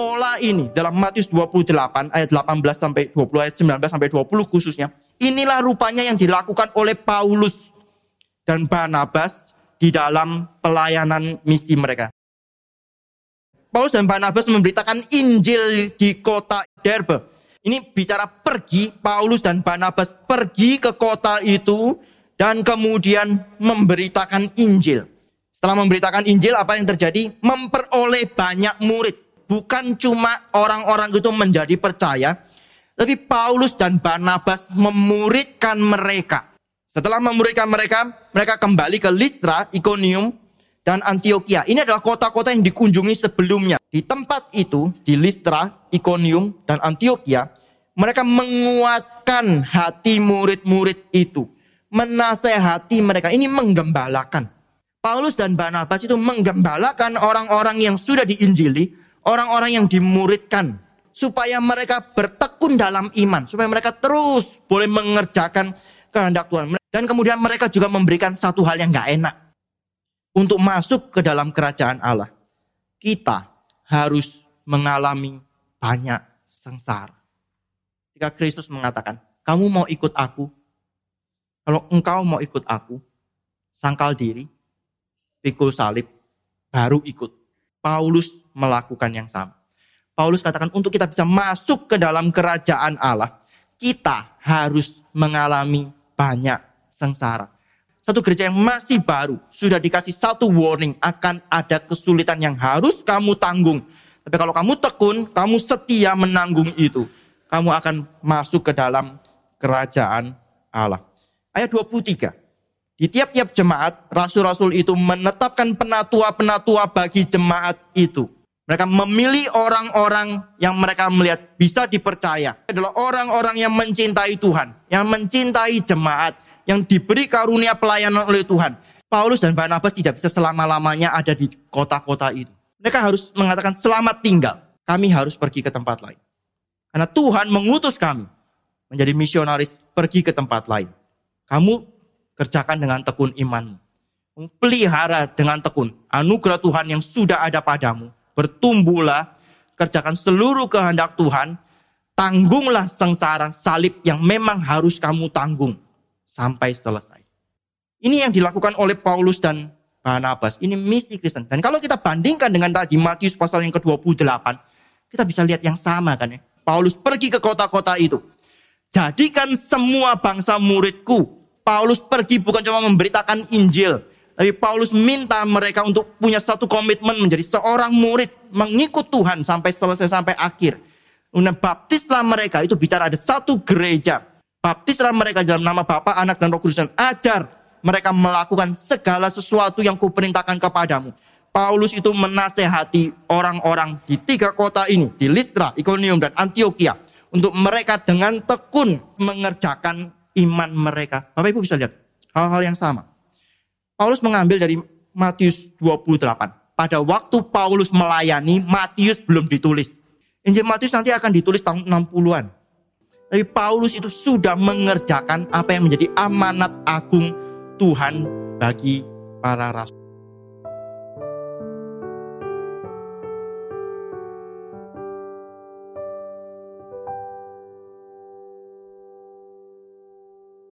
pola ini dalam Matius 28 ayat 18 sampai 20 ayat 19 sampai 20 khususnya. Inilah rupanya yang dilakukan oleh Paulus dan Barnabas di dalam pelayanan misi mereka. Paulus dan Barnabas memberitakan Injil di kota Derbe. Ini bicara pergi, Paulus dan Barnabas pergi ke kota itu dan kemudian memberitakan Injil. Setelah memberitakan Injil, apa yang terjadi? Memperoleh banyak murid. Bukan cuma orang-orang itu menjadi percaya, tapi Paulus dan Barnabas memuridkan mereka. Setelah memuridkan mereka, mereka kembali ke Listra, Iconium, dan Antioquia. Ini adalah kota-kota yang dikunjungi sebelumnya. Di tempat itu, di Listra, Iconium, dan Antioquia, mereka menguatkan hati murid-murid itu. Menasehati mereka. Ini menggembalakan. Paulus dan Barnabas itu menggembalakan orang-orang yang sudah diinjili orang-orang yang dimuridkan supaya mereka bertekun dalam iman, supaya mereka terus boleh mengerjakan kehendak Tuhan. Dan kemudian mereka juga memberikan satu hal yang gak enak. Untuk masuk ke dalam kerajaan Allah, kita harus mengalami banyak sengsara. Jika Kristus mengatakan, kamu mau ikut aku? Kalau engkau mau ikut aku, sangkal diri, pikul salib, baru ikut. Paulus melakukan yang sama. Paulus katakan untuk kita bisa masuk ke dalam kerajaan Allah, kita harus mengalami banyak sengsara. Satu gereja yang masih baru sudah dikasih satu warning akan ada kesulitan yang harus kamu tanggung. Tapi kalau kamu tekun, kamu setia menanggung itu, kamu akan masuk ke dalam kerajaan Allah. Ayat 23. Di tiap-tiap jemaat, rasul-rasul itu menetapkan penatua-penatua bagi jemaat itu. Mereka memilih orang-orang yang mereka melihat bisa dipercaya. Adalah orang-orang yang mencintai Tuhan, yang mencintai jemaat, yang diberi karunia pelayanan oleh Tuhan. Paulus dan Barnabas tidak bisa selama-lamanya ada di kota-kota itu. Mereka harus mengatakan selamat tinggal. Kami harus pergi ke tempat lain. Karena Tuhan mengutus kami menjadi misionaris pergi ke tempat lain. Kamu kerjakan dengan tekun iman. Pelihara dengan tekun anugerah Tuhan yang sudah ada padamu. Bertumbuhlah, kerjakan seluruh kehendak Tuhan. Tanggunglah sengsara salib yang memang harus kamu tanggung sampai selesai. Ini yang dilakukan oleh Paulus dan Barnabas. Ini misi Kristen. Dan kalau kita bandingkan dengan tadi Matius pasal yang ke-28, kita bisa lihat yang sama kan ya. Paulus pergi ke kota-kota itu. Jadikan semua bangsa muridku Paulus pergi bukan cuma memberitakan Injil, tapi Paulus minta mereka untuk punya satu komitmen menjadi seorang murid, mengikut Tuhan sampai selesai sampai akhir. Kemudian baptislah mereka, itu bicara ada satu gereja. Baptislah mereka dalam nama Bapa, Anak, dan Roh Kudus dan ajar mereka melakukan segala sesuatu yang kuperintahkan kepadamu. Paulus itu menasehati orang-orang di tiga kota ini, di Listra, Iconium, dan Antioquia. Untuk mereka dengan tekun mengerjakan iman mereka. Bapak Ibu bisa lihat hal-hal yang sama. Paulus mengambil dari Matius 28. Pada waktu Paulus melayani, Matius belum ditulis. Injil Matius nanti akan ditulis tahun 60-an. Tapi Paulus itu sudah mengerjakan apa yang menjadi amanat agung Tuhan bagi para rasul.